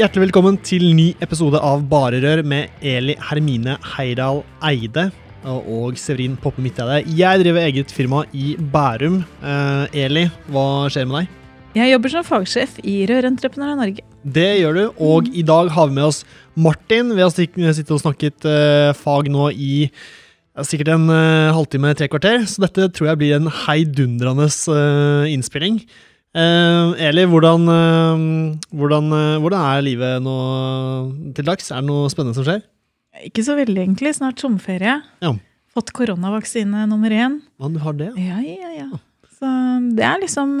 Hjertelig velkommen til ny episode av Bare Rør med Eli Hermine Heidal Eide og Severin Poppe Midteide. Jeg driver eget firma i Bærum. Eh, Eli, hva skjer med deg? Jeg jobber som fagsjef i Rørentreprenører Norge. Det gjør du, og i dag har vi med oss Martin. Vi har sittet og snakket eh, fag nå i sikkert en eh, halvtime, tre kvarter, så dette tror jeg blir en heidundrende eh, innspilling. Uh, Eli, hvordan, uh, hvordan, uh, hvordan, er livet nå til dags? Er det noe spennende som skjer? Ikke så veldig, egentlig. Snart sommerferie. Ja. Fått koronavaksine nummer én. Ja, du har det? Ja, ja, ja. Så det er liksom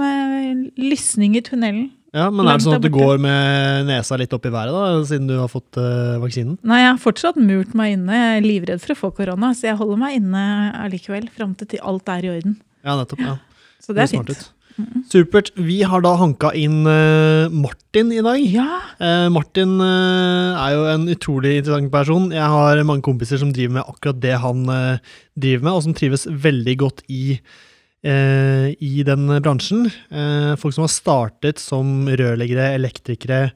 lysning i tunnelen. Ja, Men er det sånn at du går med nesa litt opp i været, da, siden du har fått vaksinen? Nei, jeg har fortsatt murt meg inne. Jeg er livredd for å få korona, så jeg holder meg inne allikevel fram til alt er i orden. Ja, nettopp. ja. Så det det er fint. Ut. Supert. Vi har da hanka inn uh, Martin i dag. Ja. Uh, Martin uh, er jo en utrolig interessant person. Jeg har mange kompiser som driver med akkurat det han driver med, og som trives veldig godt i, i den bransjen. folk som har startet som rørleggere, elektrikere,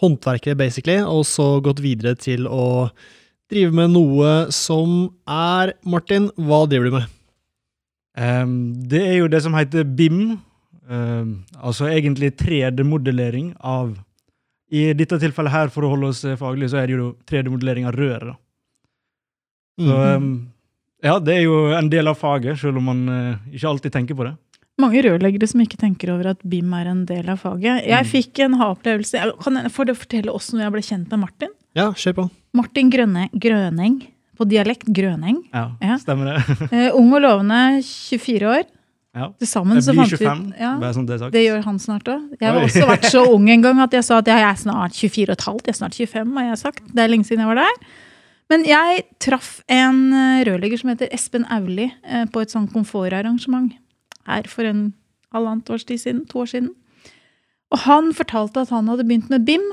håndverkere, basically, og så gått videre til å drive med noe som er Martin, hva driver du med? Um, det er jo det som heter BIM, altså egentlig 3D-modellering av I dette tilfellet her, for å holde oss faglig, så er det jo 3D-modellering av røret. Så um, ja, det er jo en del av faget, selv om man uh, ikke alltid tenker på det. Mange rørleggere som ikke tenker over at BIM er en del av faget. Jeg mm. fikk en ha-opplevelse. Kan jeg, fortelle oss når jeg ble kjent med Martin? Ja, kjør på. Martin Grønne, Grøneng. På dialekt Grøneng. Ja, ja. stemmer det. uh, ung og lovende, 24 år. Ja. Til så fant 25, vi ja, sånn det, det, gjør han snart òg. Jeg har også vært så ung en gang at jeg sa at jeg er snart 24 15, jeg er snart 25, har jeg sagt. Det er lenge siden jeg var der. Men jeg traff en eh, rørlegger som heter Espen Auli eh, på et sånn komfortarrangement her for en halvannet års tid siden. To år siden. Og han fortalte at han hadde begynt med BIM.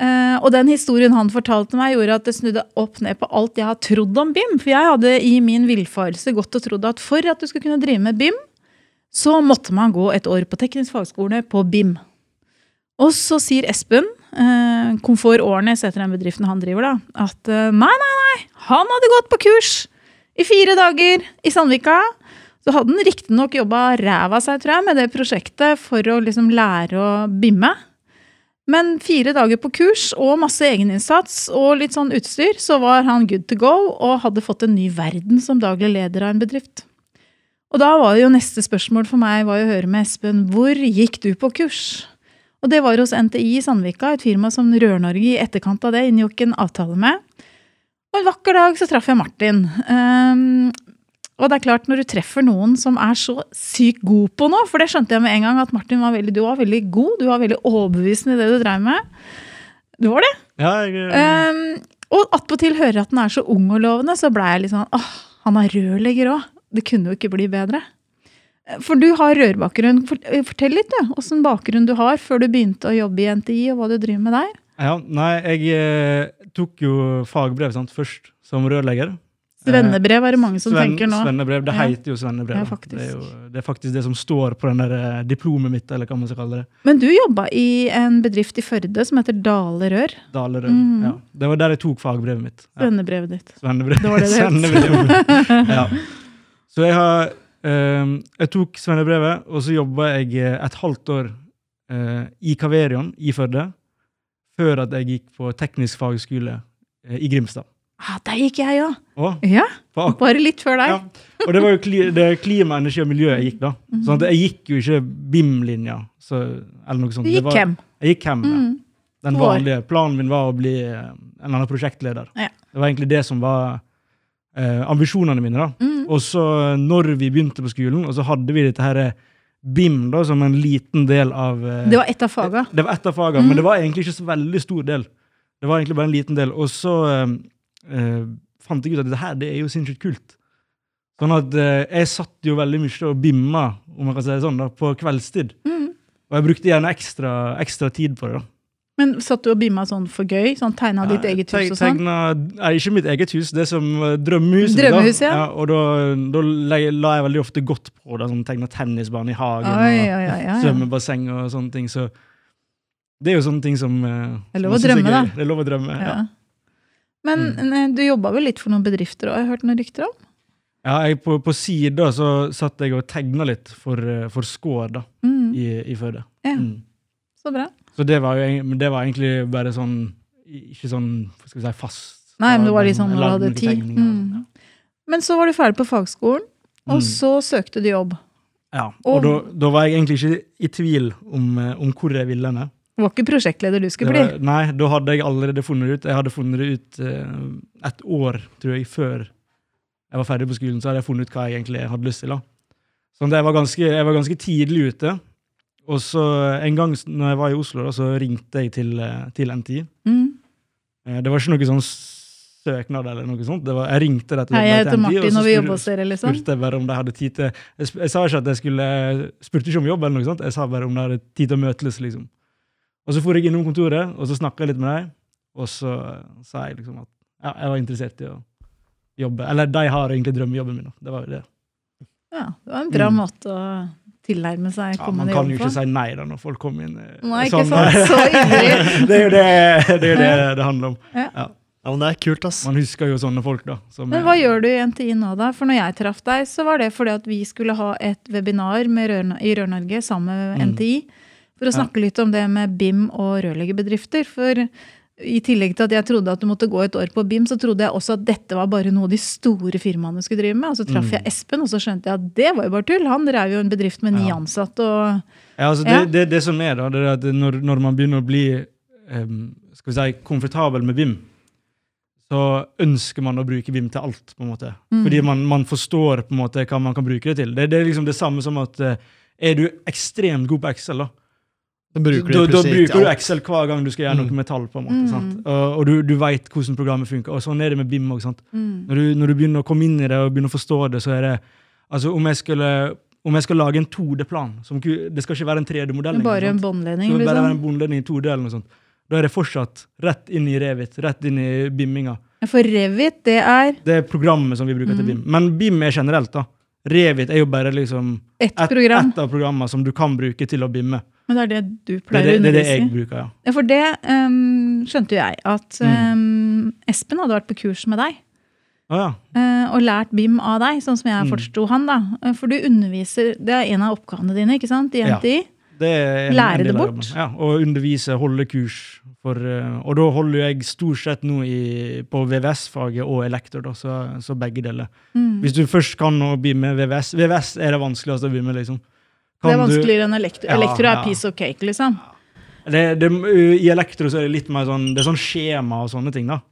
Uh, og den historien han fortalte meg, gjorde at det snudde opp ned på alt jeg har trodd om BIM. For jeg hadde i min villfarelse gått og trodd at for at du skulle kunne drive med BIM, så måtte man gå et år på teknisk fagskole på BIM. Og så sier Espen, uh, Komfort Årnes heter den bedriften han driver, da, at uh, nei, nei, nei, han hadde gått på kurs i fire dager i Sandvika. Så hadde han riktignok jobba ræva seg, tror jeg, med det prosjektet for å liksom lære å bimme. Men fire dager på kurs og masse egeninnsats og litt sånn utstyr, så var han good to go og hadde fått en ny verden som daglig leder av en bedrift. Og da var jo neste spørsmål for meg var å høre med Espen hvor gikk du på kurs? Og det var hos NTI i Sandvika, et firma som Rør-Norge i etterkant av det inngikk en avtale med. Og en vakker dag så traff jeg Martin. Um, og det er klart, når du treffer noen som er så sykt god på noe, for det skjønte jeg med en gang at Martin var veldig, du var veldig god, du var veldig overbevisende i det du drev med. Du var det. Ja, jeg... Um, og attpåtil hører at den er så ung og lovende, så blei jeg litt sånn åh, han er rørlegger òg. Det kunne jo ikke bli bedre. For du har rørbakgrunn. Eh, fortell litt, du. Åssen bakgrunn du har før du begynte å jobbe i NTI, og hva du driver med der. Ja, nei, jeg eh, tok jo fagbrev sant, først som rørlegger. Svennebrev er det mange som Sven, tenker nå. Svennebrev, Det heter jo svennebrev. Ja, det, er jo, det, er faktisk det som står på den der eh, diplomet mitt. eller hva man skal kalle det. Men du jobba i en bedrift i Førde som heter Dale Rør. Dale Rør, mm. ja. Det var der jeg tok fagbrevet mitt. Ja. Svennebrevet ditt. Svennebrev. Det var det det ja. Så jeg har um, Jeg tok svennebrevet, og så jobba jeg eh, et halvt år uh, i Kaverion i Førde. Før at jeg gikk på teknisk fagskole uh, i Grimstad. Ah, der gikk jeg òg. Ja. Bare litt før deg. Ja. Og det var jo kli, det klima, energi og miljø jeg gikk, da. Sånn jeg gikk jo ikke BIM-linja. eller noe sånt. Du gikk hvem? Jeg gikk hvem, mm. Den vanlige. Planen min var å bli eh, en eller annen prosjektleder. Ja. Det var egentlig det som var eh, ambisjonene mine. da. Mm. Og så når vi begynte på skolen, og så hadde vi dette her eh, BIM da, som en liten del av eh, Det var ett av faga. det var ett av fagene, Mm. men det var egentlig ikke så veldig stor del. Det var egentlig bare en liten del. Og så eh, eh, fant jeg ut at det her det er jo sinnssykt kult. Sånn at eh, jeg satt jo veldig mye og bimma, om man kan si det sånn, da, på kveldstid. Mm. Og jeg brukte gjerne ekstra, ekstra tid på det. da. Men satt du og bimma sånn for gøy? Sånn Tegna ditt eget hus og sånn? tegna- Nei, ikke mitt eget hus, det er som uh, drømmehuset. da. ja. Og da, da la, jeg, veldig ofte godt på det, sånn tegna tennisbane i hagen. Oi, og oi, oi, ja, ja. svømmebasseng og sånne ting. Så det er jo sånne ting som eh, Det er som lov å drømme, da. Det er lov å drømme, ja. Ja. Men Mm. eh, du jobba vel litt for noen bedrifter òg, har jeg hørt noen rykter om? ja jeg, på, på sida så satt jeg og tegna litt for, eh, for Skår da, Mm. i, i Førde. Ja. Mm. Så bra. Så det var jo det var egentlig bare sånn Ikke sånn hva skal vi si, fast. Nei, men det var litt sånn når du hadde tid. tegninger, Ja. Men så var du ferdig på fagskolen, og Mm. så søkte du jobb. Ja, Og- og da, da var jeg egentlig ikke i tvil om, eh, om hvor jeg ville henne. Du var ikke prosjektleder du skulle bli. var- Nei, da hadde jeg allerede funnet det ut. Jeg hadde funnet det ut uh, et år, tror jeg, før jeg var ferdig på skolen. Så hadde jeg funnet ut hva jeg egentlig hadde lyst til. da. Så jeg var ganske, jeg var ganske tidlig ute. Og så en gang når jeg var i Oslo, da, så ringte jeg til, eh, til NTI. Mm. Eh, Det var ikke noe sånn søknad eller noe sånt. Det var, jeg ringte rett og Hei, jeg heter Martin, og vi spurte- dere, liksom. spurte jeg bare om de hadde tid til Jeg, jeg sa ikke at jeg skulle spurte ikke om jobb, eller noe sånt. Jeg sa bare om de hadde tid til å møtes. liksom. Og så for jeg innom kontoret, og så snakka litt med dem. Og så eh, sa jeg liksom at ja, jeg var interessert i å jobbe. Eller de har egentlig drømmejobben min. Det var jo det. Ja, det var en bra Mm. måte å tilnærme seg Ja, kommende man kan jo på. ikke si nei da når folk kommer inn. eh, Nei, ikke sånn. Så ivrig. det er jo det det, er det det handler om. Ja, men det er kult, ass. Man husker jo sånne folk, da. som Men er- hva gjør du i NTI nå, da? For når jeg traff deg, så var det fordi at vi skulle ha et webinar med Rør i Rør-Norge sammen med Mm. NTI. For å snakke litt om det med BIM og rørleggerbedrifter. For i tillegg til at jeg trodde at du måtte gå et år på BIM, så trodde jeg også at dette var bare noe de store firmaene skulle drive med. Og så traff Mm. jeg Espen, og så skjønte jeg at det var jo bare tull. Han drev jo en bedrift med ni Ja. ansatte og Ja, altså Ja. det, det, det som er da, det er at når, når man begynner å bli um, skal vi si, komfortabel med BIM, så ønsker man å bruke BIM til alt. på en måte. Mm. Fordi man, man forstår på en måte hva man kan bruke det til. Det, det er liksom det samme som at uh, er du ekstremt god på Excel, da, Da bruker da, du da bruker du. Excel hver gang du skal gjøre Mm. noe med tall. på en måte, Mm. sant? Og, og du, du veit hvordan programmet funker. Og sånn er det med BIM òg. mm. Når, du- når du begynner å komme inn i det og begynner å forstå det, så er det altså Om jeg skulle om jeg skal lage en 2D-plan Det skal ikke være en 3D-modell. Det er bare en båndledning, Så det bare være liksom. en båndledning i 2D eller noe sånt. Da er det fortsatt rett inn i Revit, rett inn i bimminga. For Revit, det er Det er programmet som vi bruker til Mm. BIM. Men BIM er generelt, da. Revit er jo bare liksom ett et, program. et av programmene som du kan bruke til å bimme. Men det er det du pleier å det, å det, er det undervise i? jeg bruker, ja. Ja, for det um, skjønte jo jeg, at ehm, Espen hadde vært på kurs med deg. Oh, ja. uh, og lært BIM av deg, sånn som jeg Mm. forsto han. da. Eh, For du underviser, det er en av oppgavene dine ikke sant, i Ja. NTI. Det er en, Lære en det bort? Ja, og undervise, holde kurs. For, uh, og da holder jeg stort sett nå i, på VVS-faget og elektor, da, så, så begge deler. Mm. Hvis du først kan å med VVS VVS er det vanskeligste å bli med, liksom. Det er vanskeligere enn elektro. Ja, elektro er ja. piece of cake, liksom. Det, det, I elektro så er det litt mer sånn det er sånn skjema og sånne ting, da.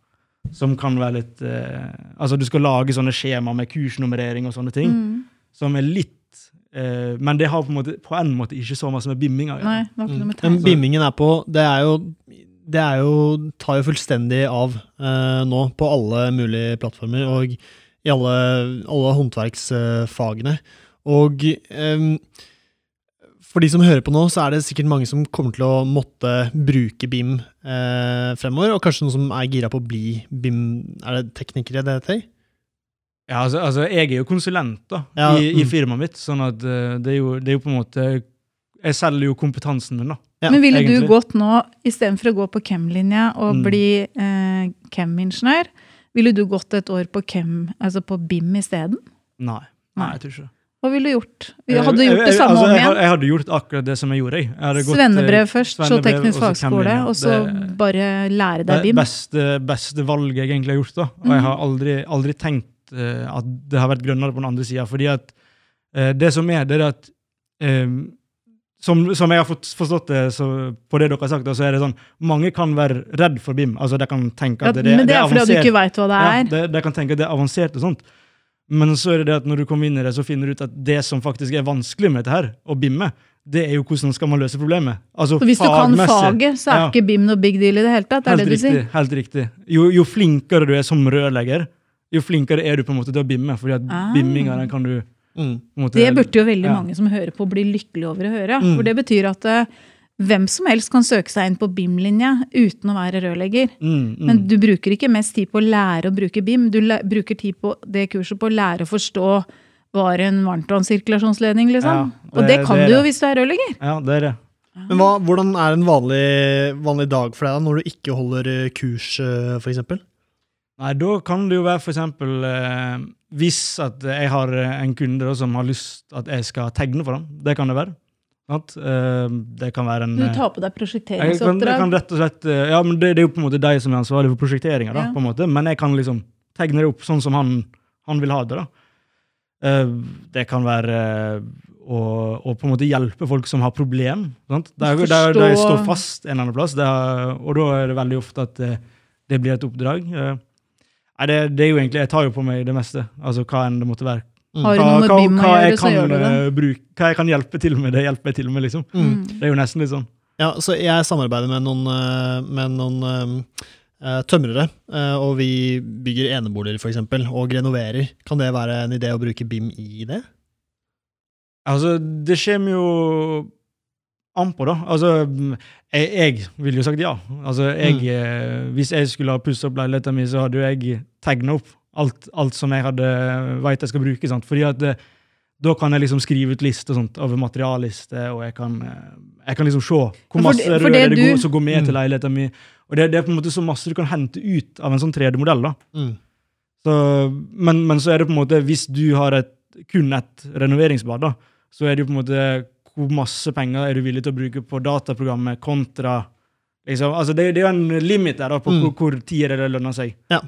Som kan være litt eh, Altså, du skal lage sånne skjema med kursnummerering og sånne ting. Mm. Som er litt eh, Men det har på en måte på en måte ikke så mye med bimminga å gjøre. Mm. Men bimmingen er på Det er jo det er jo, tar jo fullstendig av eh, nå på alle mulige plattformer og i alle, alle håndverksfagene. Og em, for de som hører på nå, så er det sikkert mange som kommer til å måtte bruke BIM eh, fremover, og kanskje noen som er gira på å bli BIM Er det teknikere det heter? Ja, altså, altså, jeg er jo konsulent da, Ja, i, i mm. firmaet mitt, sånn at eh, det, er jo, det er jo på en måte Jeg selger jo kompetansen min, da. Ja, Men ville egentlig. du gått nå, istedenfor å gå på chem-linja og Mm. bli eh, chem-ingeniør, ville du gått et år på chem, altså på BIM isteden? Nei. Nei, Nei. jeg tror ikke det. Hva ville du gjort? Hadde du gjort det samme altså, om igjen? jeg hadde gjort akkurat det som jeg gjorde. Jeg. Gått, eh, Svennebrev først, så teknisk fagskole, og så bare lære deg det BIM? beste, beste valget jeg egentlig har gjort. da. Og jeg Mhm. har aldri, aldri tenkt uh, at det har vært grønnere på den andre sida. Fordi at eh, det som er, det er at um, som, som jeg har fått, forstått det så, på det dere har sagt, så er det sånn mange kan være redd for BIM. Altså, De kan tenke at det, men det er fordi du ikke veit hva det Ja, er. de, de kan tenke at det er avansert og sånt. Men så er det det at når du kommer inn i det, så finner du ut at det som faktisk er vanskelig med dette her, å bimme, det er jo hvordan skal man løse problemet. Altså Så hvis du kan faget, så er Ja. ikke BIM noe big deal i det hele tatt. Det er Helt det du riktig. sier. helt riktig. Jo, jo flinkere du er som rørlegger, jo flinkere er du på en måte til å bimme. fordi at Ah. bimminga den kan du Mm. måte, Det burde jo veldig Ja. mange som hører på, bli lykkelige over å høre. Mm. For det betyr at eh, hvem som helst kan søke seg inn på BIM-linja uten å være rørlegger. mm, mm. Men du bruker ikke mest tid på å lære å bruke BIM. Du bruker tid på det kurset på å lære å forstå hva er en varmtvannssirkulasjonsledning, liksom. Ja, Og det- det kan det du jo hvis du er rørlegger. Ja, det er det. Men hva, hvordan er en vanlig, vanlig dag for deg da, når du ikke holder eh, kurs, f.eks.? for eksempel? Nei, da kan det jo være eksempel eh, hvis at jeg har en kunde da, som har lyst at jeg skal tegne for dem. Det kan det være. Eh, det kan være en Du eh, tar på deg kan, jeg prosjekteringsoppdrag. kan rett og slett eh, Ja, men det, det er jo på en måte de som er ansvarlige for prosjekteringa, Ja. på en måte. Men jeg kan liksom tegne det opp sånn som han, han vil ha det, da. Det kan være å, å på en måte hjelpe folk som har problem. Sant? Der, der, der de står fast en eller annen plass, det er, og da er det veldig ofte at det, det blir et oppdrag. Nei, det, det er jo egentlig, Jeg tar jo på meg det meste, altså hva enn det måtte være. Har du noe med BIM å gjøre, så gjør du det. eh, bruke, hva jeg kan hjelpe til med, det hjelper jeg til med, liksom. Mm. Det er jo nesten litt sånn. Ja, så jeg samarbeider med noen, eh, med noen eh, tømrere, og vi bygger eneboliger eksempel, og renoverer. Kan det være en idé å bruke BIM i det? Altså, det kommer jo an på, da. Altså, jeg, jeg ville jo sagt ja. Altså, jeg, Mm. Hvis jeg skulle ha pussa opp leiligheten min, så hadde jo jeg tegna opp alt, alt som jeg hadde vet jeg skal bruke. Sant? Fordi at det, da kan jeg liksom skrive ut liste sånt, over materialliste, og jeg kan, eh, jeg kan liksom se hvor masse det- for rør det det du- går, som går med til Mm. leiligheten min. Og det, det er på en måte så masse du kan hente ut av en sånn 3D-modell. da. Mm. Så, men, men så er det på en måte, hvis du har et, kun et renoveringsbad, da, så er det jo på en måte hvor masse penger er du villig til å bruke på dataprogrammet kontra liksom, altså det, det er jo en limit der da, på Mm. hvor, hvor tid er det lønner seg. Ja.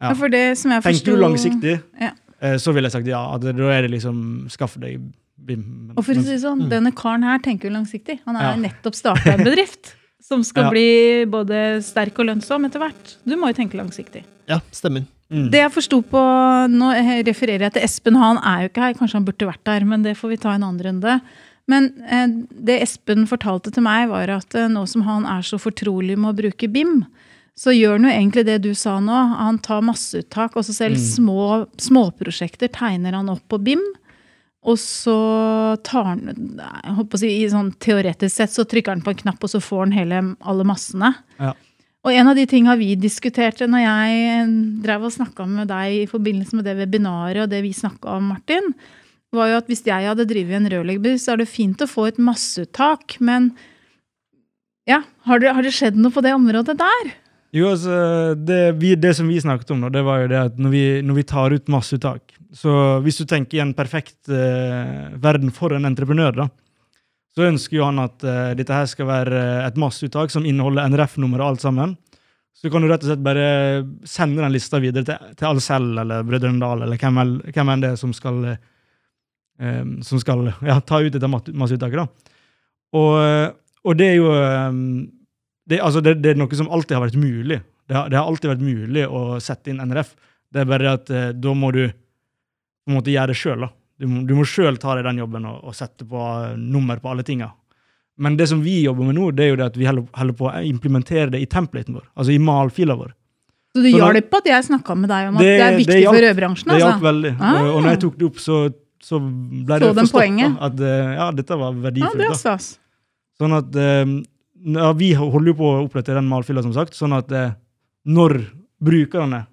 Ja. For det som jeg Tenker du langsiktig, Ja. eh, så ville jeg sagt ja. At da er det liksom skaff deg BIM. Men- Og for å si det sånn, Mm. denne karen her tenker jo langsiktig. Han er Ja. nettopp starta en bedrift som skal Ja. bli både sterk og lønnsom etter hvert. Du må jo tenke langsiktig. Ja, stemmer. mm. Det jeg forsto på Nå refererer jeg til Espen, han er jo ikke her. Kanskje han burde vært der, men det får vi ta en annen runde. Men eh, det Espen fortalte til meg, var at eh, nå som han er så fortrolig med å bruke BIM, så gjør han jo egentlig det du sa nå. Han tar masseuttak, og så selv Mm. små, småprosjekter tegner han opp på BIM. Og så tar han jeg håper å si, i sånn Teoretisk sett så trykker han på en knapp, og så får han hele, alle massene. Ja. Og en av de tinga vi diskuterte når jeg drev og snakka med deg i forbindelse med det webinaret og det vi snakka om, Martin, var jo at hvis jeg hadde drevet en rørleggerbil, så er det fint å få et masseuttak, men ja, har det, har det skjedd noe på det området der? Jo, altså, det, vi, det som vi snakket om, nå, det var jo det at når vi, når vi tar ut masseuttak Så hvis du tenker i en perfekt eh, verden for en entreprenør, da, så ønsker jo han at eh, dette her skal være et masseuttak som inneholder NRF-nummer og alt sammen. Så kan du rett og slett bare sende den lista videre til, til Alcel eller Brødrene Dal eller hvem, hvem enn det er som skal, eh, som skal ja, ta ut dette masseuttaket. da. Og, og det er jo eh, det, altså det, det er noe som alltid har vært mulig. Det har, det har alltid vært mulig å sette inn NRF. Det er bare at eh, da må du på en måte gjøre det sjøl. Du, du må sjøl ta deg den jobben og, og sette på eh, nummer på alle tinga. Men det som vi jobber med nå, det er jo det at vi holder, på å implementere det i templaten vår. Altså i malfila vår. Så det hjalp at jeg snakka med deg om at det, Det- er det viktig for rødbransjen? Det hjalp Altså. veldig. Ah. Og når jeg tok det opp, så, så ble det Så det forstått at eh, ja, dette var verdifullt. det da. er. Sånn at eh, ja, Vi holder jo på å oppdatere den malfylla, som sagt, sånn at eh, når brukerne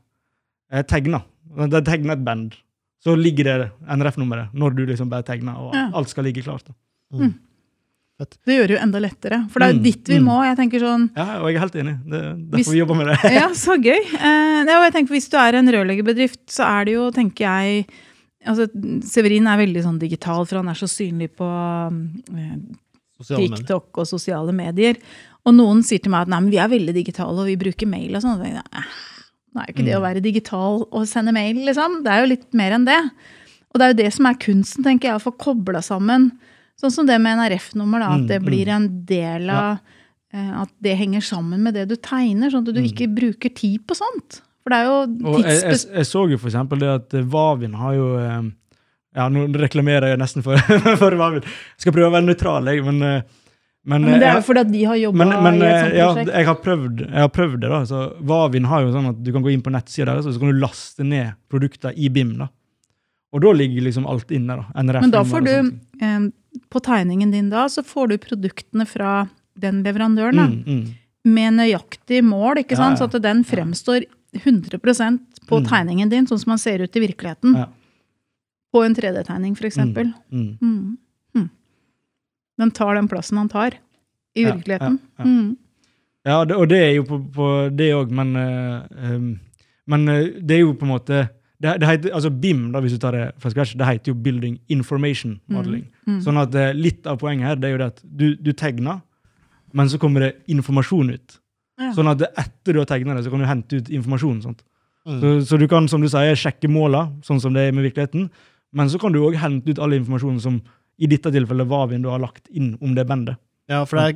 eh, tegner De tegner et band, så ligger det NRF-nummeret når du liksom bare tegner, og Ja. alt skal ligge klart. da. Mm. Det gjør det jo enda lettere. For det er jo Mm, dit vi mm. må. Jeg tenker sånn Ja, og jeg er helt enig. Det er Hvis- vi jobber med det. Ja, så gøy. Eh, og jeg tenker Hvis du er en rørleggerbedrift, så er det jo, tenker jeg altså Severin er veldig sånn digital, for han er så synlig på medier. TikTok og sosiale medier. Og noen sier til meg at nei, men vi er veldig digitale, og vi bruker mail og sånn. Og jeg «Eh, Nå er jo ikke det å Mm. være digital og sende mail, liksom. Det er jo litt mer enn det. Og det er jo det som er kunsten, tenker jeg, å få kobla sammen Sånn som det med NRF-nummer, da, at Mm, det blir mm. en del av eh, At det henger sammen med det du tegner, sånn at du ikke bruker tid på sånt. For det er jo Og jeg, jeg, jeg så jo for eksempel det at Vavin har jo eh, Ja, nå reklamerer jeg nesten for, for Vavin. Jeg skal prøve å være nøytral, jeg, men eh, men, Men det eh, er jo fordi at de har jobba i et sånt sånt ja, prosjekt. jeg har, prøvd, jeg har prøvd det. da, så Vavin har jo sånn at du kan gå inn på nettsida deres og så kan du laste ned produkter i BIM. da. Og da ligger liksom alt inne. da. NRF Men da får du eh, På tegningen din da, så får du produktene fra den leverandøren. da. Mm, mm. med nøyaktig mål, ikke Ja, sant? ja. så at den fremstår 100 på Mm. tegningen din, sånn som man ser ut i virkeligheten. Ja. På en 3D-tegning, f.eks. Mm. Mm. Mm. Mm. Den tar den plassen han tar i Ja, virkeligheten. ja, ja. Mm. Ja, det, og det er jo på, på det òg, men, uh, um, men uh, det er jo på en måte det, det heter, altså BIM, da, hvis du tar det fra scratch, det heter jo Building Information Modeling. Mm. Sånn at eh, Litt av poenget her det er jo det at du, du tegner, men så kommer det informasjon ut. Ja. Sånn at etter du har tegna det, så kan du hente ut informasjon. Mm. Så, så du kan som du sier, sjekke måla, sånn som det er med virkeligheten, men så kan du òg hente ut all informasjonen som i dette tilfellet Vavin du har lagt inn om det bandet. Ja, for det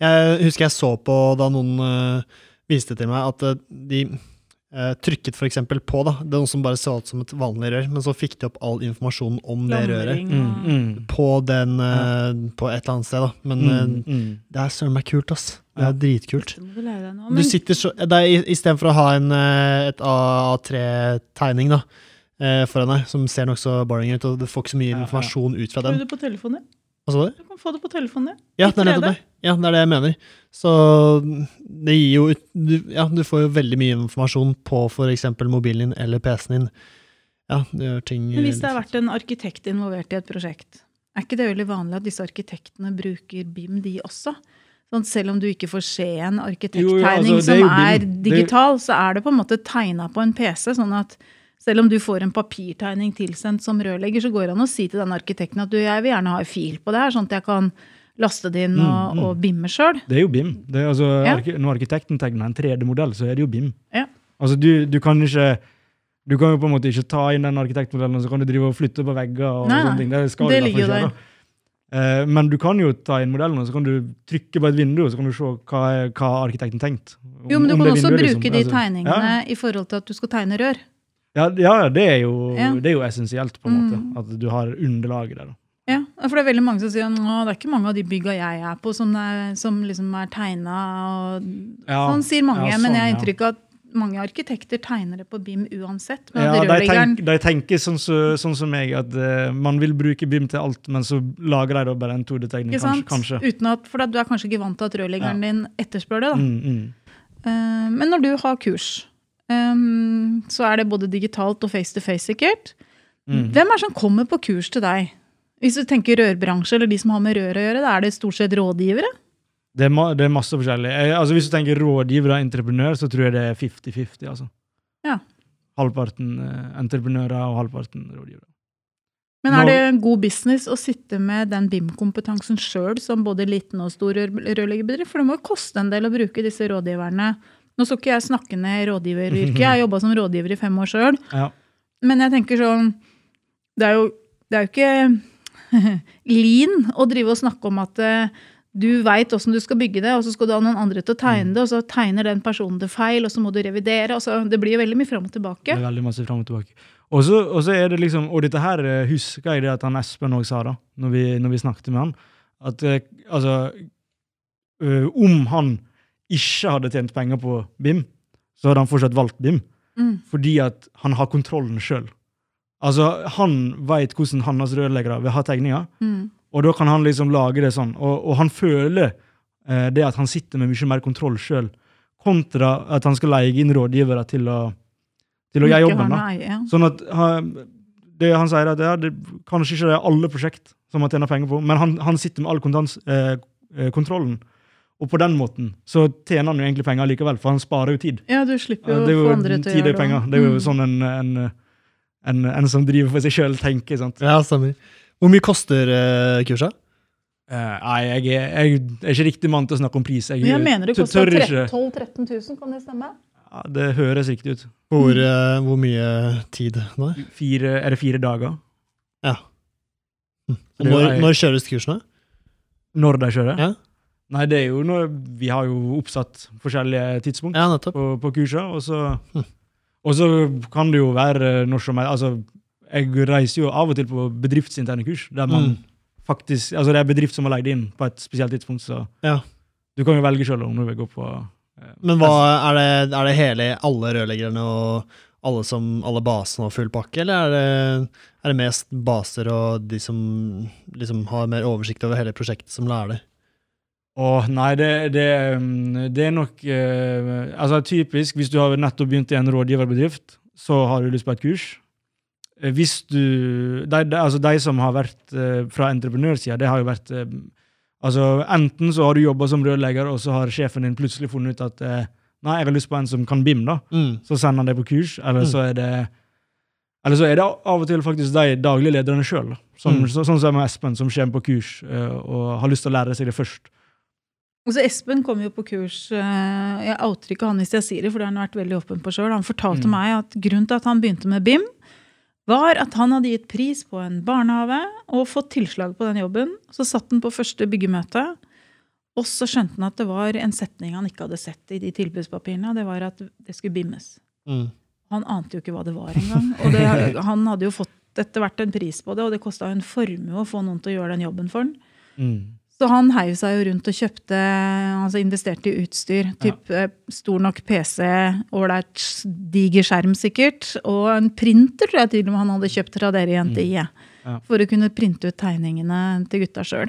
er, jeg husker jeg så på da noen uh, viste til meg at uh, de uh, trykket for eksempel på da, det er noe som bare så ut som et vanlig rør, men så fikk de opp all informasjon om det røret Mm, mm. på, den, uh, på et eller annet sted. da. Men Mm, mm. det er søren meg kult, ass. Det er dritkult. Du sitter så, det er i- Istedenfor å ha en, et A3-tegning da, eh, foran deg, som ser nokså boring ut, og du får ikke så mye Ja, ja. informasjon ut fra Får du den. det på telefonen? Hva sa du? Du kan få det på telefonen. Ja, I det er nettopp 3D. det. Ja, det er det jeg mener. Så det gir jo ut- du, Ja, du får jo veldig mye informasjon på f.eks. mobilen din eller PC-en din. Ja, det gjør ting Men hvis det har vært en arkitekt involvert i et prosjekt, er ikke det veldig vanlig at disse arkitektene bruker BIM, de også? Sånn, selv om du ikke får se en Jo, jo, arkitekttegning altså, er som er, er- digital, så er det på en måte tegna på en PC. sånn at selv om du får en papirtegning tilsendt som rørlegger, så går det an å si til den arkitekten at du, jeg vil gjerne ha en fil på det her, sånn at jeg kan laste det inn og, Mm, mm. og bimme sjøl. Det er jo BIM. Det er, altså, Ja. når arkitekten tegner en 3D-modell, så er det jo BIM. Ja. Altså, du, du kan ikke du kan jo på en måte ikke ta inn den arkitektmodellen og så kan du drive og flytte på vegger. og Nei, sånne ting. Det, skal ligger jo der. Eh, men du kan jo ta inn modellen og så kan du trykke på et vindu og så kan du se hva, hva arkitekten tenkte. Jo, men du kan også bruke liksom, de tegningene tegningene i forhold til at du skal tegne rør. Ja, ja, ja det, er jo, Ja. det er jo essensielt, på en måte. Mm. At du har underlaget der. da. Ja, for det er veldig mange som sier at det er ikke mange av de bygga jeg er på som, er, som liksom er tegna. Ja, Sånn sier mange, ja, men sånn, jeg har inntrykk av at mange arkitekter tegner det på BIM uansett. Men Ja, de, tenk, de tenker sånn, så, sånn som meg, at uh, man vil bruke BIM til alt, men så lager de da bare en 2D-tegning, kanskje. kanskje. Uten at, For du er kanskje ikke vant til at rørleggeren din etterspør det. da. Mm, mm. Uh, men når du har kurs, eh, så er det både digitalt og face to face, sikkert. Mm. Hvem er det som kommer på kurs til deg? Hvis du tenker rørbransje, eller de som har med rør å gjøre, da er det stort sett rådgivere? Det, er det er masse forskjellig. Altså, hvis du tenker rådgiver og entreprenør, så tror jeg det er 50-50. altså. Ja. Halvparten eh, entreprenører og halvparten rådgivere. Men er det god business å sitte med den BIM-kompetansen sjøl som både liten og stor rør- rørleggerbedrift? For det må jo koste en del å bruke disse rådgiverne. Nå skal ikke jeg snakke ned rådgiveryrket, jeg har jobba som rådgiver i fem år sjøl. Ja. Men jeg tenker sånn Det er jo, det er jo ikke lin å drive og snakke om at eh, du veit åssen du skal bygge det, og så skal du ha noen andre til å tegne det, og så tegner den personen det feil, og så må du revidere. og så Det blir jo veldig mye fram og tilbake. Det er veldig masse fram og tilbake. Og så, og så er det liksom, og dette her eh, husker jeg det at han Espen òg sa da, når vi, når vi snakket med han, at eh, altså, om han ikke hadde tjent penger på BIM, så hadde han fortsatt valgt BIM, Mm. fordi at han har kontrollen selv. Altså, han vet hvordan hans rørleggere vil ha tegninger, Mm. og da kan han liksom lage det sånn, og, og han føler eh, det at han sitter med mye mer kontroll selv, kontra at han skal leie inn rådgivere til å, til å gjøre jobben. da. ja. Sånn at han, det han sier, at ja, det kanskje ikke det er alle prosjekt som han tjener penger på, men han, han sitter med all kontans, eh, eh, kontrollen. Og på den måten så tjener han jo egentlig penger likevel, for han sparer jo tid. Ja, du slipper jo å få andre til å tid gjøre penger. Det er jo Mm. sånn en, en, en, en som driver for seg sjøl, tenker. sant? Ja, stemmer. Hvor mye koster uh, kurset? Uh, nei, jeg er, jeg er ikke riktig mann til å snakke om pris. Jeg, Men jeg mener det koster 12 000-13 000, kan det stemme? Ja, det høres riktig ut. Hvor, uh, hvor mye tid da? Fire, er det fire dager? Ja. Hm. Det når, når kjøres kursene? Når de kjører? Ja. Nei, det er jo noe Vi har jo oppsatt forskjellige tidspunkt Ja, på, på kurset, og så, Hm. og så kan det jo være når som helst Altså, jeg reiser jo av og til på bedriftsinterne kurs, der man Mm. faktisk Altså, det er bedrift som har leid inn på et spesielt tidspunkt, så Ja. du kan jo velge sjøl om du vil gå på eh, Men hva, er, det, er det hele alle rørleggerne og alle, som, alle basene og full pakke, eller er det, er det mest baser og de som liksom har mer oversikt over hele prosjektet, som lærer det? Åh, nei, det, det, mm, det er nok eh, Altså typisk, hvis du har nettopp begynt i en rådgiverbedrift, så har du lyst på et kurs. Eh, Hvis du De, de, altså de som har vært eh, fra entreprenørsida, det har jo vært eh, Altså enten så har du jobba som rørlegger, og så har sjefen din plutselig funnet ut at eh, Nei, jeg har lyst på en som kan BIM, da. Mm. Så sender han deg på kurs, eller Mm. så er det eller så er det av og til faktisk de daglige lederne sjøl, Mm. så, sånn som Espen, som kommer på kurs eh, og har lyst til å lære seg det først. Altså Espen kom jo på kurs eh, Jeg outer ikke han hvis jeg sier det, for det har han vært veldig åpen på sjøl. Han fortalte Mm. meg at grunnen til at han begynte med BIM, var at han hadde gitt pris på en barnehage og fått tilslag på den jobben. Så satt han på første byggemøte, og så skjønte han at det var en setning han ikke hadde sett i de tilbudspapirene, og det var at det skulle BIMes. Mm. Han ante jo ikke hva det var engang. Og det, han hadde jo fått etter hvert en pris på det, og det kosta en formue å få noen til å gjøre den jobben for han. Mm. Så han heiv seg jo rundt og kjøpte, altså investerte i utstyr. Typ ja. stor nok PC, ålreit diger skjerm sikkert, og en printer tror jeg til og med han hadde kjøpt fra dere i NTI. Mm. Ja. For å kunne printe ut tegningene til gutta sjøl.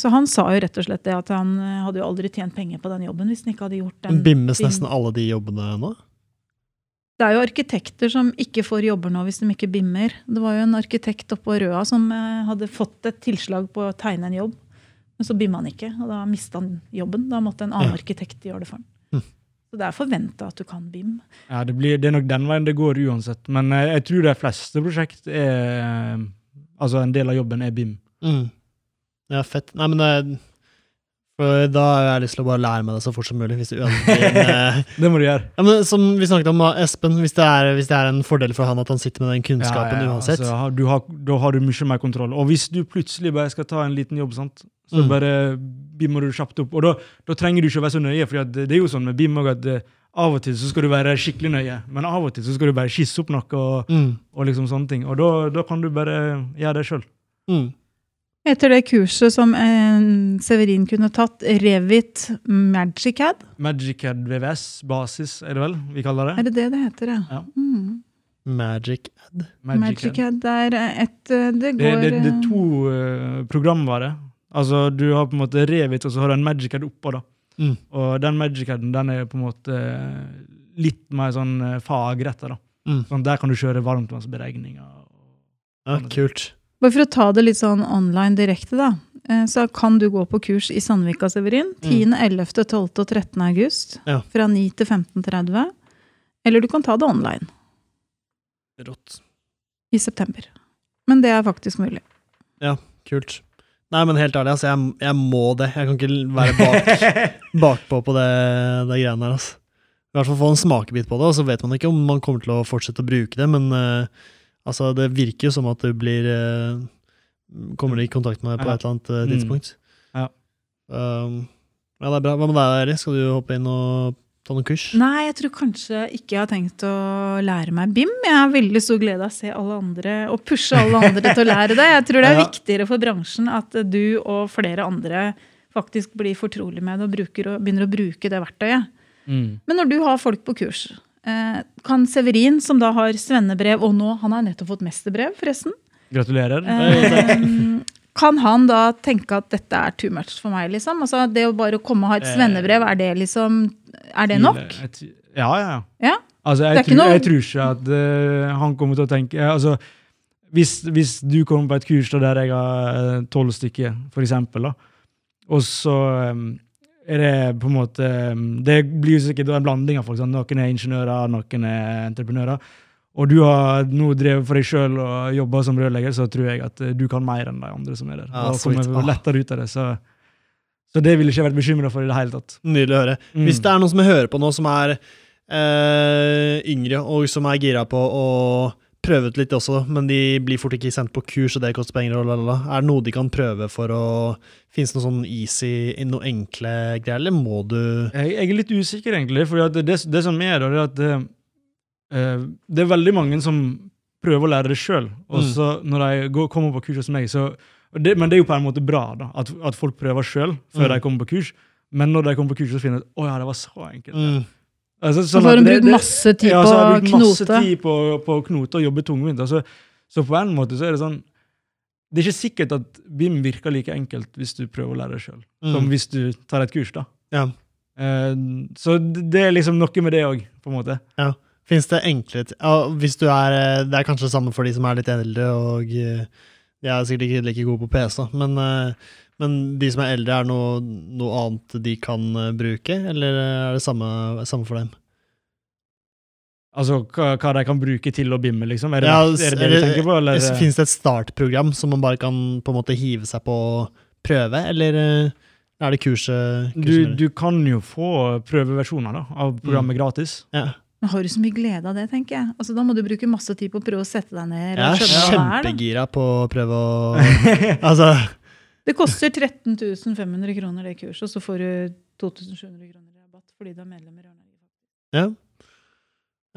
så han sa jo rett og slett det at han eh, hadde jo aldri tjent penger på den jobben hvis han ikke hadde gjort den. Bimmes nesten alle de jobbene nå? Det er jo arkitekter som ikke får jobber nå hvis de ikke bimmer. Det var jo en arkitekt oppe på Røa som eh, hadde fått et tilslag på å tegne en jobb, men så bimma han ikke, og da mista han jobben. Da måtte en annen Ja. arkitekt gjøre det for han. Hm. Så det er forventa at du kan bim. Ja, det, blir, det er nok den veien det går uansett. Men eh, jeg tror de fleste prosjekt er Altså, en del av jobben er BIM. Mm. Ja, fett. Nei, men det, for da har jeg lyst til å bare lære meg det så fort som mulig. hvis eh, Det må du gjøre. ja, men Som vi snakket om, da, Espen, hvis det, er, hvis det er en fordel for han at han sitter med den kunnskapen uansett. altså, har- du har, da har du mye mer kontroll. Og hvis du plutselig bare skal ta en liten jobb, sant? så Mm. bare bimmer du kjapt opp. Og da, da trenger du ikke å være så nøye, for det, det er jo sånn med BIM at eh, av og til så skal du være skikkelig nøye, men av og til så skal du bare skisse opp noe og, Mm. og liksom sånne ting. Og da, da kan du bare gjøre det sjøl. Mm. Etter det kurset som eh, Severin kunne tatt, Revit Magicad, Magicad VVS, basis, er det vel vi kaller er det? det det det heter, ja? Ja. Mm. Magicad. Magicad er et eh, Det Det, går det, det eh, er to uh, programvare. Altså, du har på en måte Revit, og så har du en Magicad oppå. da. Mm. Og den Magicaden den er på en måte litt mer sånn eh, fagretta. da. Mm. Sånn, der kan du kjøre varmtvannsberegninger. Ja, kult. Bare for å ta det litt sånn online direkte, da. eh, Så kan du gå på kurs i Sandvika, Severin. 10., 11., 12. og 13. august. Ja. Fra 9 til 15.30. Eller du kan ta det online Rått. i september. Men det er faktisk mulig. Ja, Kult. Nei, men helt ærlig, altså, jeg, jeg må det. Jeg kan ikke være bak, bakpå på det, det greiene der. Altså. I hvert fall få en smakebit på det, og så vet man ikke om man kommer til å fortsette å bruke det, men eh, altså, det virker jo som at du blir eh, Kommer i kontakt med det på Ja. et eller annet tidspunkt? Mm. tidspunkt. Ja. Um, ja, det er bra. Hva med deg, Eri? Skal du hoppe inn og ta noen kurs? Nei, jeg tror kanskje ikke jeg har tenkt å lære meg BIM. Jeg har veldig stor glede av å se alle andre og pushe alle andre til å lære det. Jeg tror det er Ja. viktigere for bransjen at du og flere andre faktisk blir fortrolig med det og, bruker, og begynner å bruke det verktøyet. Mm. Men når du har folk på kurs, eh, kan Severin, som da har svennebrev, og nå han har nettopp fått mesterbrev, forresten, Gratulerer. eh, kan han da tenke at dette er too much for meg, liksom? Altså det å bare komme og ha et Eh, svennebrev, er det liksom Er det nok? Ja, ja. ja. Ja. Altså, Det jeg, er ikke tror, noe- jeg tror ikke at uh, han kommer til å tenke eh, altså, hvis, hvis du kommer på et kurs der jeg har tolv stykker, for eksempel, da, og så eh, er det på en måte eh, Det blir jo sikkert en blanding av folk. Sant? Noen er ingeniører, noen er entreprenører. Og du har nå drevet for deg sjøl og jobba som rørlegger, så tror jeg at eh, du kan mer enn de andre som er der. Ja, da kommer vi lettere ut av det. Så, så det ville ikke jeg vært bekymra for i det hele tatt. Nydelig å høre. Mm. Hvis det er noen som hører på nå, som er eh, yngre, og som er gira på å prøvet litt også, men de blir fort ikke sendt på kurs, og det koster penger. Og lalala. Er det noe de kan prøve for å Fins det noe sånn easy, noe enkle greier, eller må du Jeg, jeg er litt usikker, egentlig. For det, det som er, da, er at det, eh, det er veldig mange som prøver å lære det sjøl. Og Mm. når de går, kommer på kurs hos meg, så det, Men det er jo på en måte bra da, at, at folk prøver sjøl før Mm. de kommer på kurs. Men når de kommer på kurs, så finner de ut ja, det var så enkelt. mm. Altså, Så sånn så har hun brukt masse tid på knote. ja, så har hun jeg brukt masse knote. tid på, på å knote og jobbe tungvint. Altså, så på en måte så er det sånn Det er ikke sikkert at BIM virker like enkelt hvis du prøver å lære det sjøl, som Mm. hvis du tar et kurs. da. Ja. Uh, så det er liksom noe med det òg, på en måte. Fins det enklere t- ja, hvis du er, eh, Det er kanskje det samme for de som er litt eldre, og eh, de er sikkert ikke like gode på PC, men, eh, men de som er eldre, er det noe, noe annet de kan eh, bruke, eller er det samme, samme for dem? Altså hva, de kan bruke til å bimme, liksom. Er det, Ja, er det det du tenker på? Eller? Fins det et startprogram som man bare kan på en måte hive seg på og prøve, eller eh, er det kurset? Du, kurset du kan jo få prøveversjoner da, av programmet gratis. ja. Men har du så mye glede av det, tenker jeg? Altså, da må du bruke masse tid på å prøve å sette deg ned. Jeg er det kjempegira på å prøve å Altså Det koster 13 500 kroner, det kurset, og så får du 2700 kroner i rabatt fordi du er medlem i Rørlegger. Ja.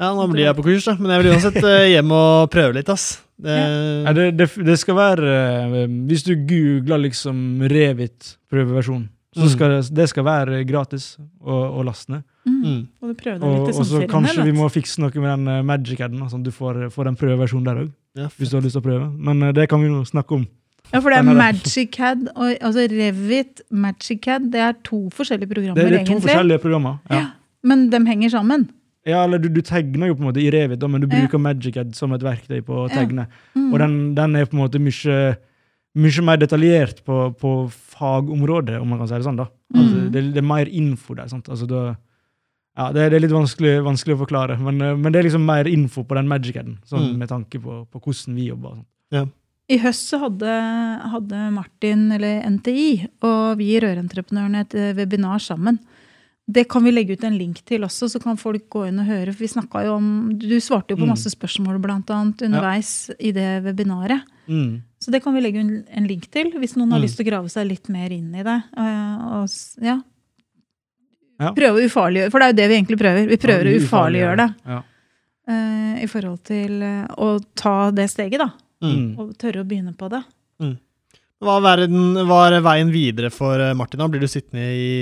ja, nå blir jeg på kurs, da. Men jeg vil uansett eh, hjem og prøve litt, ass. Det, Ja, det, det, det skal være eh, Hvis du googler liksom Revit prøveversjon, så Mm. skal det, det skal være gratis å, laste ned. Mm. mm. Og du prøver Og, litt og så kanskje vi må fikse noe med den uh, Magic-aden, sånn at du får, får en prøveversjon der òg. ja, Hvis du har lyst til å prøve. Men eh, det kan vi jo snakke om. Ja, for det er MagicCad og altså Revit, MagicCad, det er to forskjellige programmer, Det, det er to egentlig. forskjellige programmer. Ja. Ja. Men de henger sammen. Ja, eller du, du tegner jo på en måte i Revit, da, men du Ja. bruker Magicad som et verktøy på å Ja. tegne. Mm. Og den, den er på en måte mye, mye mer detaljert på, på fagområdet, om man kan si det sånn. da. Altså, Mm. det, det er mer info der. sant? Altså, da, ja, det, det er litt vanskelig, vanskelig å forklare, men, eh, men det er liksom mer info på den Magicaden, sånn, Mm. med tanke på, på hvordan vi jobber. og sånt. I høst så hadde, hadde Martin, eller NTI, og vi i Rørentreprenørene et eh, webinar sammen. Det kan vi legge ut en link til også, så kan folk gå inn og høre. For vi snakket jo om, Du svarte jo på Mm. masse spørsmål blant annet underveis i det webinaret. Mm. Så det kan vi legge en, link til, hvis noen har Mm. lyst til å grave seg litt mer inn i det. Og, ja. Ja. Prøve å ufarliggjøre, for det er jo det vi egentlig prøver. Vi prøver Ja, å ufarliggjøre det. Ja. eh, I forhold til eh, å ta det steget, da. Mm. Og tørre å begynne på det. Hva er, verden, hva er veien videre for eh, Martin? da? Blir du sittende i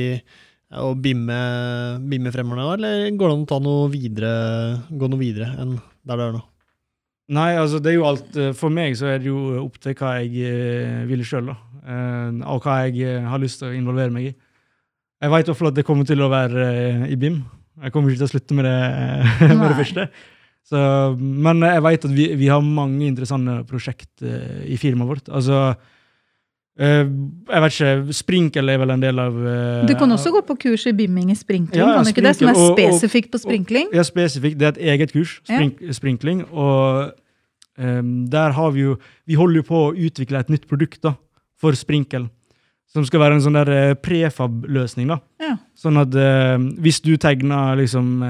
og bimme, bimme fremover nå, eller går det an å ta noe videre, gå noe videre enn der du er nå? Nei, altså det er jo alt eh, For meg så er det jo opp til hva jeg eh, vil sjøl, og hva jeg har lyst til å involvere meg i. Jeg veit iallfall at det kommer til å være i BIM. Jeg kommer ikke til å slutte med det, med det første. Så, men jeg veit at vi, vi har mange interessante prosjekt eh, i firmaet vårt. Altså eh, Jeg vet ikke Sprinkel er vel en del av eh, Du kan også gå på kurs i bimming i sprinkling, Ja, kan du ikke det? Som er og- og- spesifikt på sprinkling? Ja, spesifikt. Det er et eget kurs, Ja. sprinkling. Og um, der har vi jo Vi holder jo på å utvikle et nytt produkt da, for sprinkel. Som skal være en sånn der prefab-løsning. da. Ja. Sånn at hvis du tegner liksom,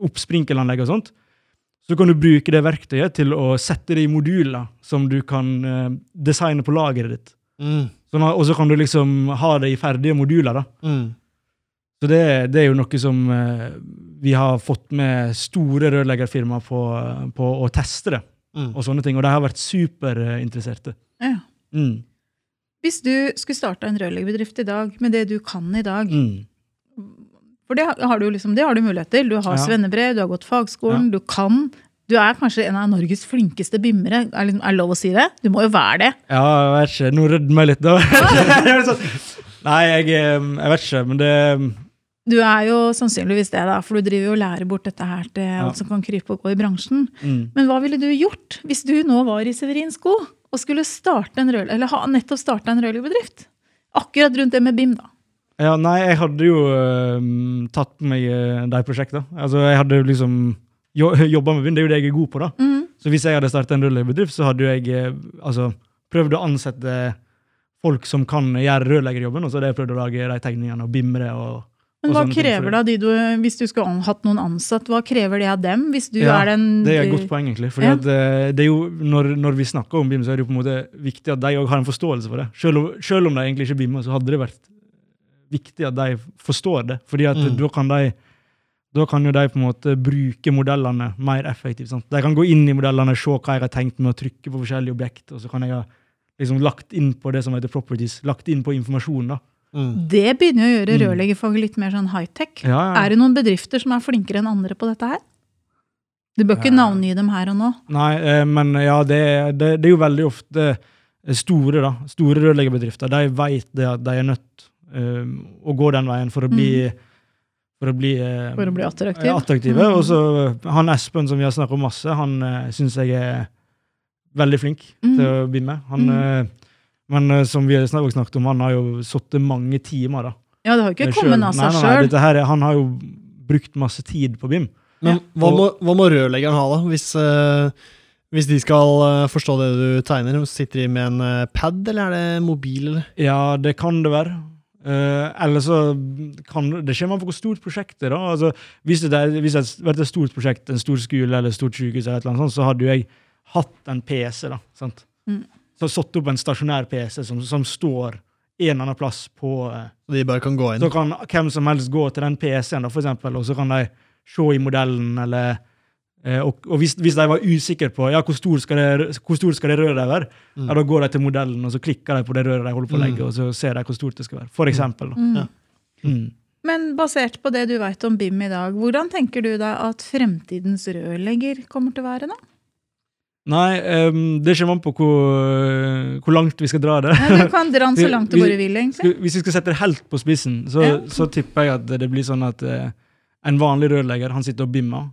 opp sprinkelanlegg og sånt, så kan du bruke det verktøyet til å sette det i moduler som du kan eh, designe på lageret ditt. Mm. Sånn og så kan du liksom ha det i ferdige moduler. da. Mm. Så det, det er jo noe som eh, vi har fått med store rørleggerfirmaer på, på å teste det. Mm. Og sånne ting, og de har vært superinteresserte. Ja. Mm. Hvis du skulle starte en rørleggerbedrift i dag med det du kan i dag, Mm. For det har du, liksom, det har du mulighet til. Du har Ja. svennebrev, du har gått fagskolen, du kan. Du er kanskje en av Norges flinkeste bimmere. Er, liksom, det lov å si det? Du må jo være det. Ja, jeg vet ikke. Nå rødmer jeg litt, da. Sånn, Nei, jeg, jeg vet ikke, men det Du er jo sannsynligvis det, da, for du driver jo og lærer bort dette her til Ja. alt som kan krype og gå i bransjen. mm. Men hva ville du gjort hvis du nå var i Severins sko og skulle starte en rød, eller ha nettopp starta en rørleggerbedrift? Akkurat rundt det med BIM, da. Ja, nei, jeg hadde jo eh, tatt på meg uh, de prosjektene. Altså, jeg hadde liksom jo, jobba med vind, det er jo det jeg er god på, da. Mm. Så hvis jeg hadde starta en rørleggerbedrift, så hadde jeg uh, altså, prøvd å ansette folk som kan gjøre rørleggerjobben, og så hadde jeg prøvd å lage de tegningene og bimre. og, Men hva krever det av de du, hvis du skulle hatt noen ansatt, hva krever det av dem? Hvis du Ja, er den Det er et godt poeng, egentlig. Fordi Ja. at, eh, det er jo, når, når vi snakker om BIM, så er det jo på en måte viktig at de òg har en forståelse for det. Selv om, selv om de egentlig ikke BIM-er, så hadde det vært viktig at de forstår det. Fordi at Mm. da kan de da kan jo de på en måte bruke modellene mer effektivt. Sant? De kan gå inn i modellene, se hva jeg har tenkt med å trykke på forskjellige objekt, og så kan jeg ha liksom lagt inn på det som heter properties, lagt inn på informasjon. da. Mm. Det begynner jo å gjøre Mm. rørleggerfaget litt mer sånn high-tech. Ja, ja. Er det noen bedrifter som er flinkere enn andre på dette her? Du bør ikke Eh. navngi dem her og nå. Nei, eh, men ja, det, det, det er jo veldig ofte store da, store rørleggerbedrifter. De vet det at de er nødt eh, å gå den veien for å bli, for å bli, eh, Mm. For å bli attraktiv. eh, attraktive. Mm. Og så han Espen, som vi har snakket om masse, han uh, syns jeg er veldig flink Mm. til å begynne. Han, Mm. eh, men eh, som vi har snakket om, han har jo sittet mange timer. da. Ja, det har jo ikke Selv- kommet av seg nei, nei, sjøl. dette her, Han har jo brukt masse tid på BIM. Men hva må, hva må rørleggeren ha, da? Hvis, uh, hvis de skal uh, forstå det du tegner, sitter de med en uh, pad, eller er det mobil? Eller? Ja, det kan det være. Eh, eller så kan det kommer an på hvor stort prosjektet er. da. Altså, hvis det er, hvis det har vært et stort prosjekt, en stor skole eller et stort sykehus, eller et eller annet sånt, så hadde jo jeg hatt en PC. da, sant? Mm. Så satt opp en stasjonær PC som, som står en eller annen plass på uh, Så de bare kan gå inn? Så kan hvem som helst gå til den PC-en, da, for eksempel, og så kan de se i modellen, eller og, og hvis, hvis de var usikre på ja, hvor stor skal det, hvor stor skal det røret være, Mm. ja, da går de til modellen, og så klikker de på det røret de holder på å legge, Mm. og så ser de hvor stort det skal være. For eksempel. Da. Mm. Ja. Mm. Men basert på det du vet om BIM i dag, hvordan tenker du deg at fremtidens rørlegger kommer til å være, da? Nei, um, det kommer an på hvor, hvor langt vi skal dra det. Ja, du kan dra den så langt du bare vil, egentlig. Hvis vi skal sette det helt på spissen, så, Ja. så tipper jeg at det blir sånn at uh, en vanlig rørlegger han sitter og bimmer,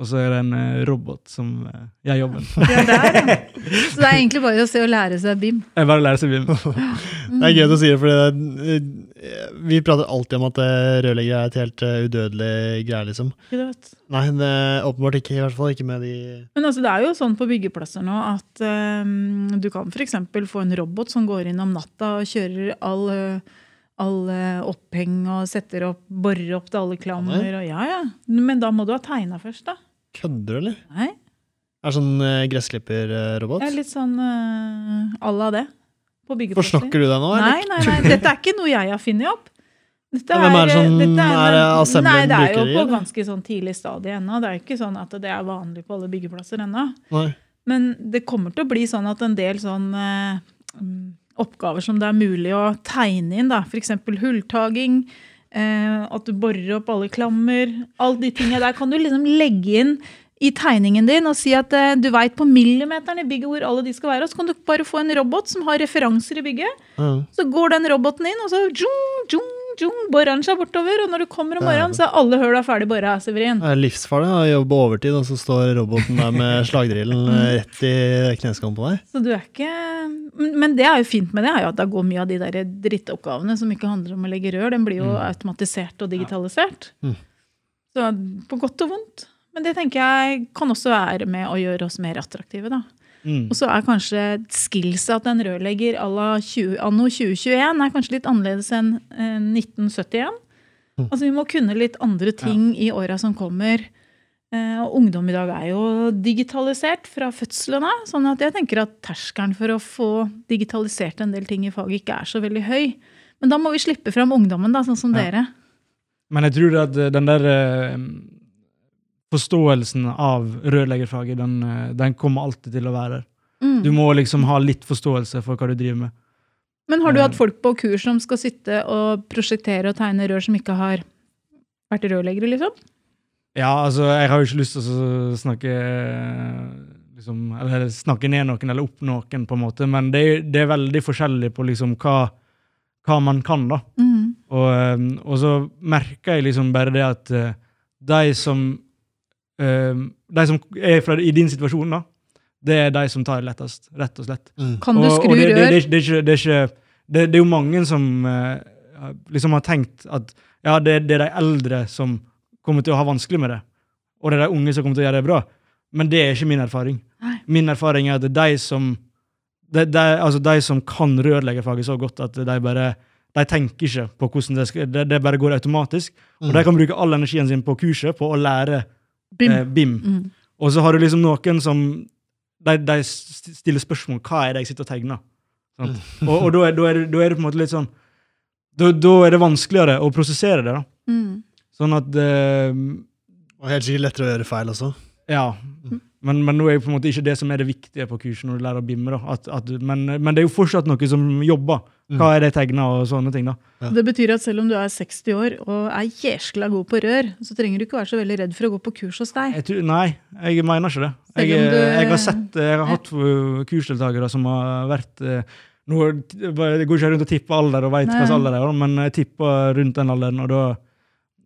og så er det en eh, robot som eh, gjør jobben. Ja, der, ja. Så det er egentlig bare å se og lære seg BIM. Jeg bare lære seg bim. Det er gøy å si det, for vi prater alltid om at eh, rørleggere er et helt eh, udødelig greie, liksom. Ikke det, vet. Nei, det er åpenbart ikke, i hvert fall ikke med de Men altså, det er jo sånn på byggeplasser nå at um, du kan f.eks. få en robot som går inn om natta og kjører all, eh, all eh, oppheng og setter opp, borer opp til alle klammer. Og, ja, ja. Men da må du ha tegna først, da. Kødder du, eller? Nei, Er sånn uh, gressklipperrobot? er litt sånn uh, à la det. På byggeplasser. Forsnakker du deg nå, eller? Nei, nei, nei, dette er ikke noe jeg har funnet opp. Dette er, hvem er det som dette er Assembly Nei, det er jo på ganske sånn tidlig stadie ennå. Det er jo ikke sånn at det er vanlig på alle byggeplasser ennå. Men det kommer til å bli sånn at en del sånn mm, oppgaver som det er mulig å tegne inn, da, f.eks. hulltaging, eh, at du borer opp alle klammer, alle de tingene der kan du liksom legge inn i tegningen din og si at eh, du veit på millimeteren i bygget hvor alle de skal være, og så kan du bare få en robot som har referanser i bygget. Mm. Så går den roboten inn, og så djung, jung, jung, borer seg bortover. Og når du kommer om morgenen, så er alle høla ferdig bora, Severin. Det er livsfarlig å jobbe overtid, og så står roboten der med slagdrillen Mm. rett i kneskålen på deg. Så du er ikke Men det er jo fint med det, er jo at da går mye av de der drittoppgavene som ikke handler om å legge rør, den blir jo automatisert og digitalisert. Mm. Så på godt og vondt. Men det tenker jeg kan også være med å gjøre oss mer attraktive, da. Mm. Og så er kanskje skillset til en rørlegger à la 20 anno 2021 er kanskje litt annerledes enn eh, 1971. Mm. Altså Vi må kunne litt andre ting i åra som kommer. Eh, og ungdom i dag er jo digitalisert fra fødselen av. sånn at jeg tenker at terskelen for å få digitalisert en del ting i faget ikke er så veldig høy. Men da må vi slippe fram ungdommen, da, sånn som Ja. dere. Men jeg tror at den der eh, forståelsen av rørleggerfaget, den, eh, den kommer alltid til å være der. Mm. Du må liksom ha litt forståelse for hva du driver med. Men har du Eh. hatt folk på kurs som skal sitte og prosjektere og tegne rør som ikke har vært rørleggere, liksom? Ja, altså, jeg har jo ikke lyst til å snakke eh, liksom, Eller snakke ned noen eller opp noen, på en måte, men det er, det er veldig forskjellig på liksom hva, hva man kan, da. Mm. Og, og så merker jeg liksom bare det at de som De som er fra, i din situasjon, da, det er de som tar det lettest, rett og slett. Kan du skru og det, det, rør? det, det, det, det, det er jo mange som uh, liksom har tenkt at ja, det, det er de eldre som kommer til å ha vanskelig med det, og det er de unge som kommer til å gjøre det bra. Men det er ikke min erfaring. Nei. Min erfaring er at det er de som de, de, altså de som kan rørleggerfaget så godt at de bare de tenker ikke på hvordan det skal Det, det bare går automatisk. Og Mm. de kan bruke all energien sin på kurset på å lære Bim. eh, BIM. Mm. Og så har du liksom noen som de, de stiller spørsmål hva er det jeg sitter og tegner. Sant? Og, og da, er, da, er, det- da er det på en måte litt sånn da, da er det vanskeligere å prosessere det. da. Mm. Sånn at eh, Og helt sikkert lettere å gjøre feil også. Ja. Men, men nå er jo på en måte ikke det som er det viktige på kurset når du lærer å bimme. da. At, at, men, men det er jo fortsatt noe som jobber. Hva er det tegna og sånne ting. da. Ja. Det betyr at selv om du er 60 år og er jæskla god på rør, så trenger du ikke være så veldig redd for å gå på kurs hos deg. Jeg tror, nei, jeg mener ikke det. Jeg, du- jeg har sett, jeg har hatt kursdeltakere som har vært uh, nå, Jeg går ikke rundt og tipper alder og veit hva slags alder det er, men jeg tipper rundt den alderen, og, da,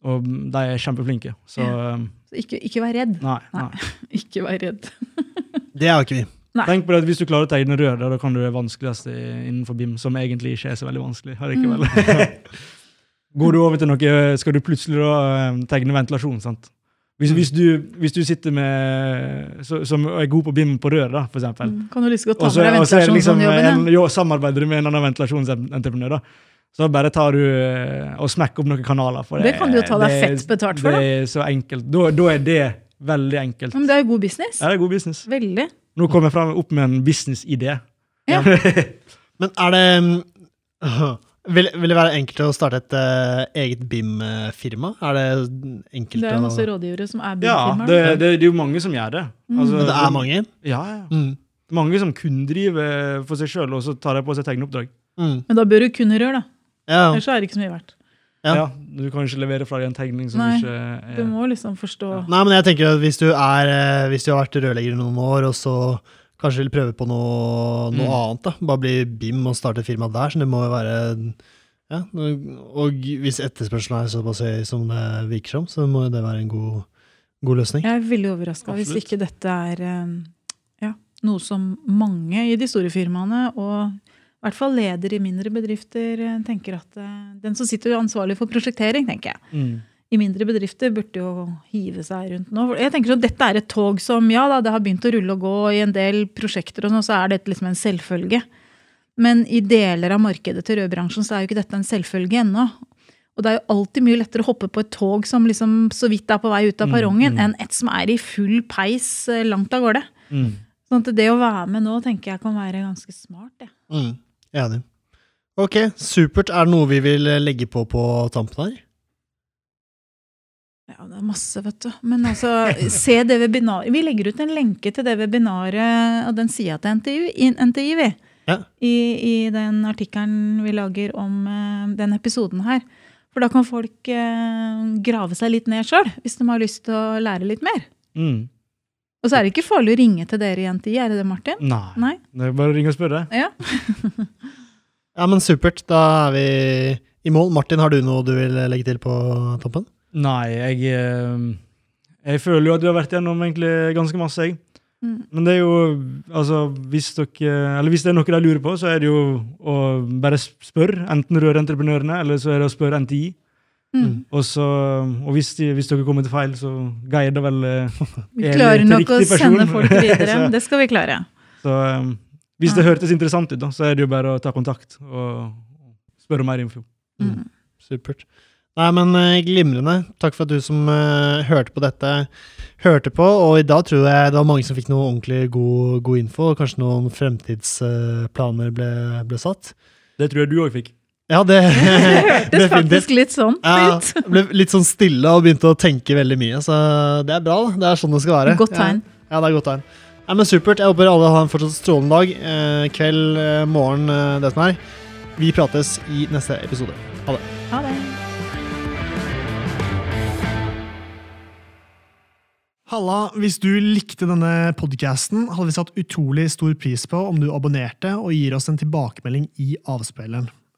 og de er kjempeflinke. Så Ja. Så ikke, ikke vær redd. nei. nei. Ikke vær redd. Det er ikke vi. Nei. Tenk på det at Hvis du klarer å tegne røde, da, kan du det vanskeligste innenfor BIM, som egentlig ikke er så veldig vanskelig. allikevel. Mm. Går du over til noe, skal du plutselig da eh, tegne ventilasjon. sant? Hvis, Mm. hvis, du, hvis du sitter med, så, som er god på BIM på rør, da, for eksempel, Mm. Kan du lyst til godt ta med deg det liksom ja. samarbeider du med en annen ventilasjonsentreprenør, da. Så bare tar du eh, og smekker opp noen kanaler. For Det Det kan du jo ta deg fett betalt for, Det er så enkelt. Da, da er det veldig enkelt. Men det er jo god business. Ja, det er god business. Veldig. Nå kommer jeg frem, opp med en businessidé. Ja. Men er det vil, vil det være enkelt å starte et uh, eget BIM-firma? Er det enkelt å Det er masse rådgivere som er Ja, bilfirmaer. det, det, det er jo mange som gjør det. Mm. Altså, Men det er mange? Ja, ja. Mm. Mange som kun driver for seg sjøl, og så tar de på seg tegneoppdrag. Mm. Men da bør du kunne rør, da. Ja. Ellers så er det ikke så mye verdt. Ja. Ja. Du kan ikke levere fra deg en tegning som Nei, ikke Du er må liksom forstå Nei, men jeg tenker at hvis du, er, eh, hvis du har vært rørlegger i noen år, og så kanskje vil prøve på noe, noe Mm. annet, da. bare bli BIM og starte et firma der, så det må jo være ja, Og hvis etterspørselen er såpass høy som det virker som, så må jo det være en god, god løsning. Jeg er veldig overraska hvis ikke dette er eh, ja, noe som mange i de store firmaene, og i hvert fall ledere i mindre bedrifter, eh, tenker at eh, Den som sitter ansvarlig for prosjektering, tenker jeg, mm. i mindre bedrifter burde jo hive seg rundt nå. Jeg tenker at Dette er et tog som ja da, det har begynt å rulle og gå i en del prosjekter, og sånn, så er dette liksom en selvfølge. Men i deler av markedet til rødbransjen så er jo ikke dette en selvfølge ennå. Og det er jo alltid mye lettere å hoppe på et tog som liksom så vidt er på vei ut av Mm, perrongen, mm. enn et som er i full peis eh, langt av gårde. Mm. Sånn at det å være med nå tenker jeg kan være ganske smart. det. Mm. Enig. Ok, supert. Er det noe vi vil legge på på tampen her? Ja, det er masse, vet du. Men altså, se det webinaret. Vi legger ut en lenke til det webinaret og den sida til NTI, NTI, vi. Ja. I, I den artikkelen vi lager om uh, den episoden her. For da kan folk uh, grave seg litt ned sjøl, hvis de har lyst til å lære litt mer. Mm. Og så er det ikke farlig å ringe til dere i NTI, er det det, Martin? Nei. Nei? Det er bare å ringe og spørre. Ja. Ja, men supert. Da er vi i mål. Martin, har du noe du vil legge til på tampen? Nei, jeg eh, Jeg føler jo at du har vært gjennom egentlig ganske masse, jeg. Mm. Men det er jo altså, hvis, dere, eller hvis det er noe de lurer på, så er det jo å bare spørre. Enten rørentreprenørene, eller så er det å spørre NTI. Mm. Og, så, og hvis, de, hvis dere kommer til feil, så guider vel eh, Vi Er klarer nok å person. sende folk videre. Så- Det skal vi klare. Så um, hvis det Ja. hørtes interessant ut, da, så er det jo bare å ta kontakt og spørre om mer info. Mm. Supert. Nei, men eh, glimrende. Takk for at du som uh, hørte på dette, hørte på. Og i dag tror jeg det var mange som fikk noe ordentlig god, god info, og kanskje noen fremtidsplaner ble, ble satt. Det tror jeg du òg fikk. Ja, det Det hørtes faktisk litt sånn Ja, ut. ble litt sånn stille og begynte å tenke veldig mye, så det er bra. da. Det er sånn det skal være. Godt tegn. Ja, ja det er godt tegn. Nei, men Supert. Jeg håper alle har en fortsatt strålende dag. Eh, kveld, eh, morgen, eh, det som er. Vi prates i neste episode. Ha det. Ha det. Halla, hvis du likte denne podcasten, hadde vi satt utrolig stor pris på om du abonnerte og gir oss en tilbakemelding i avspilleren.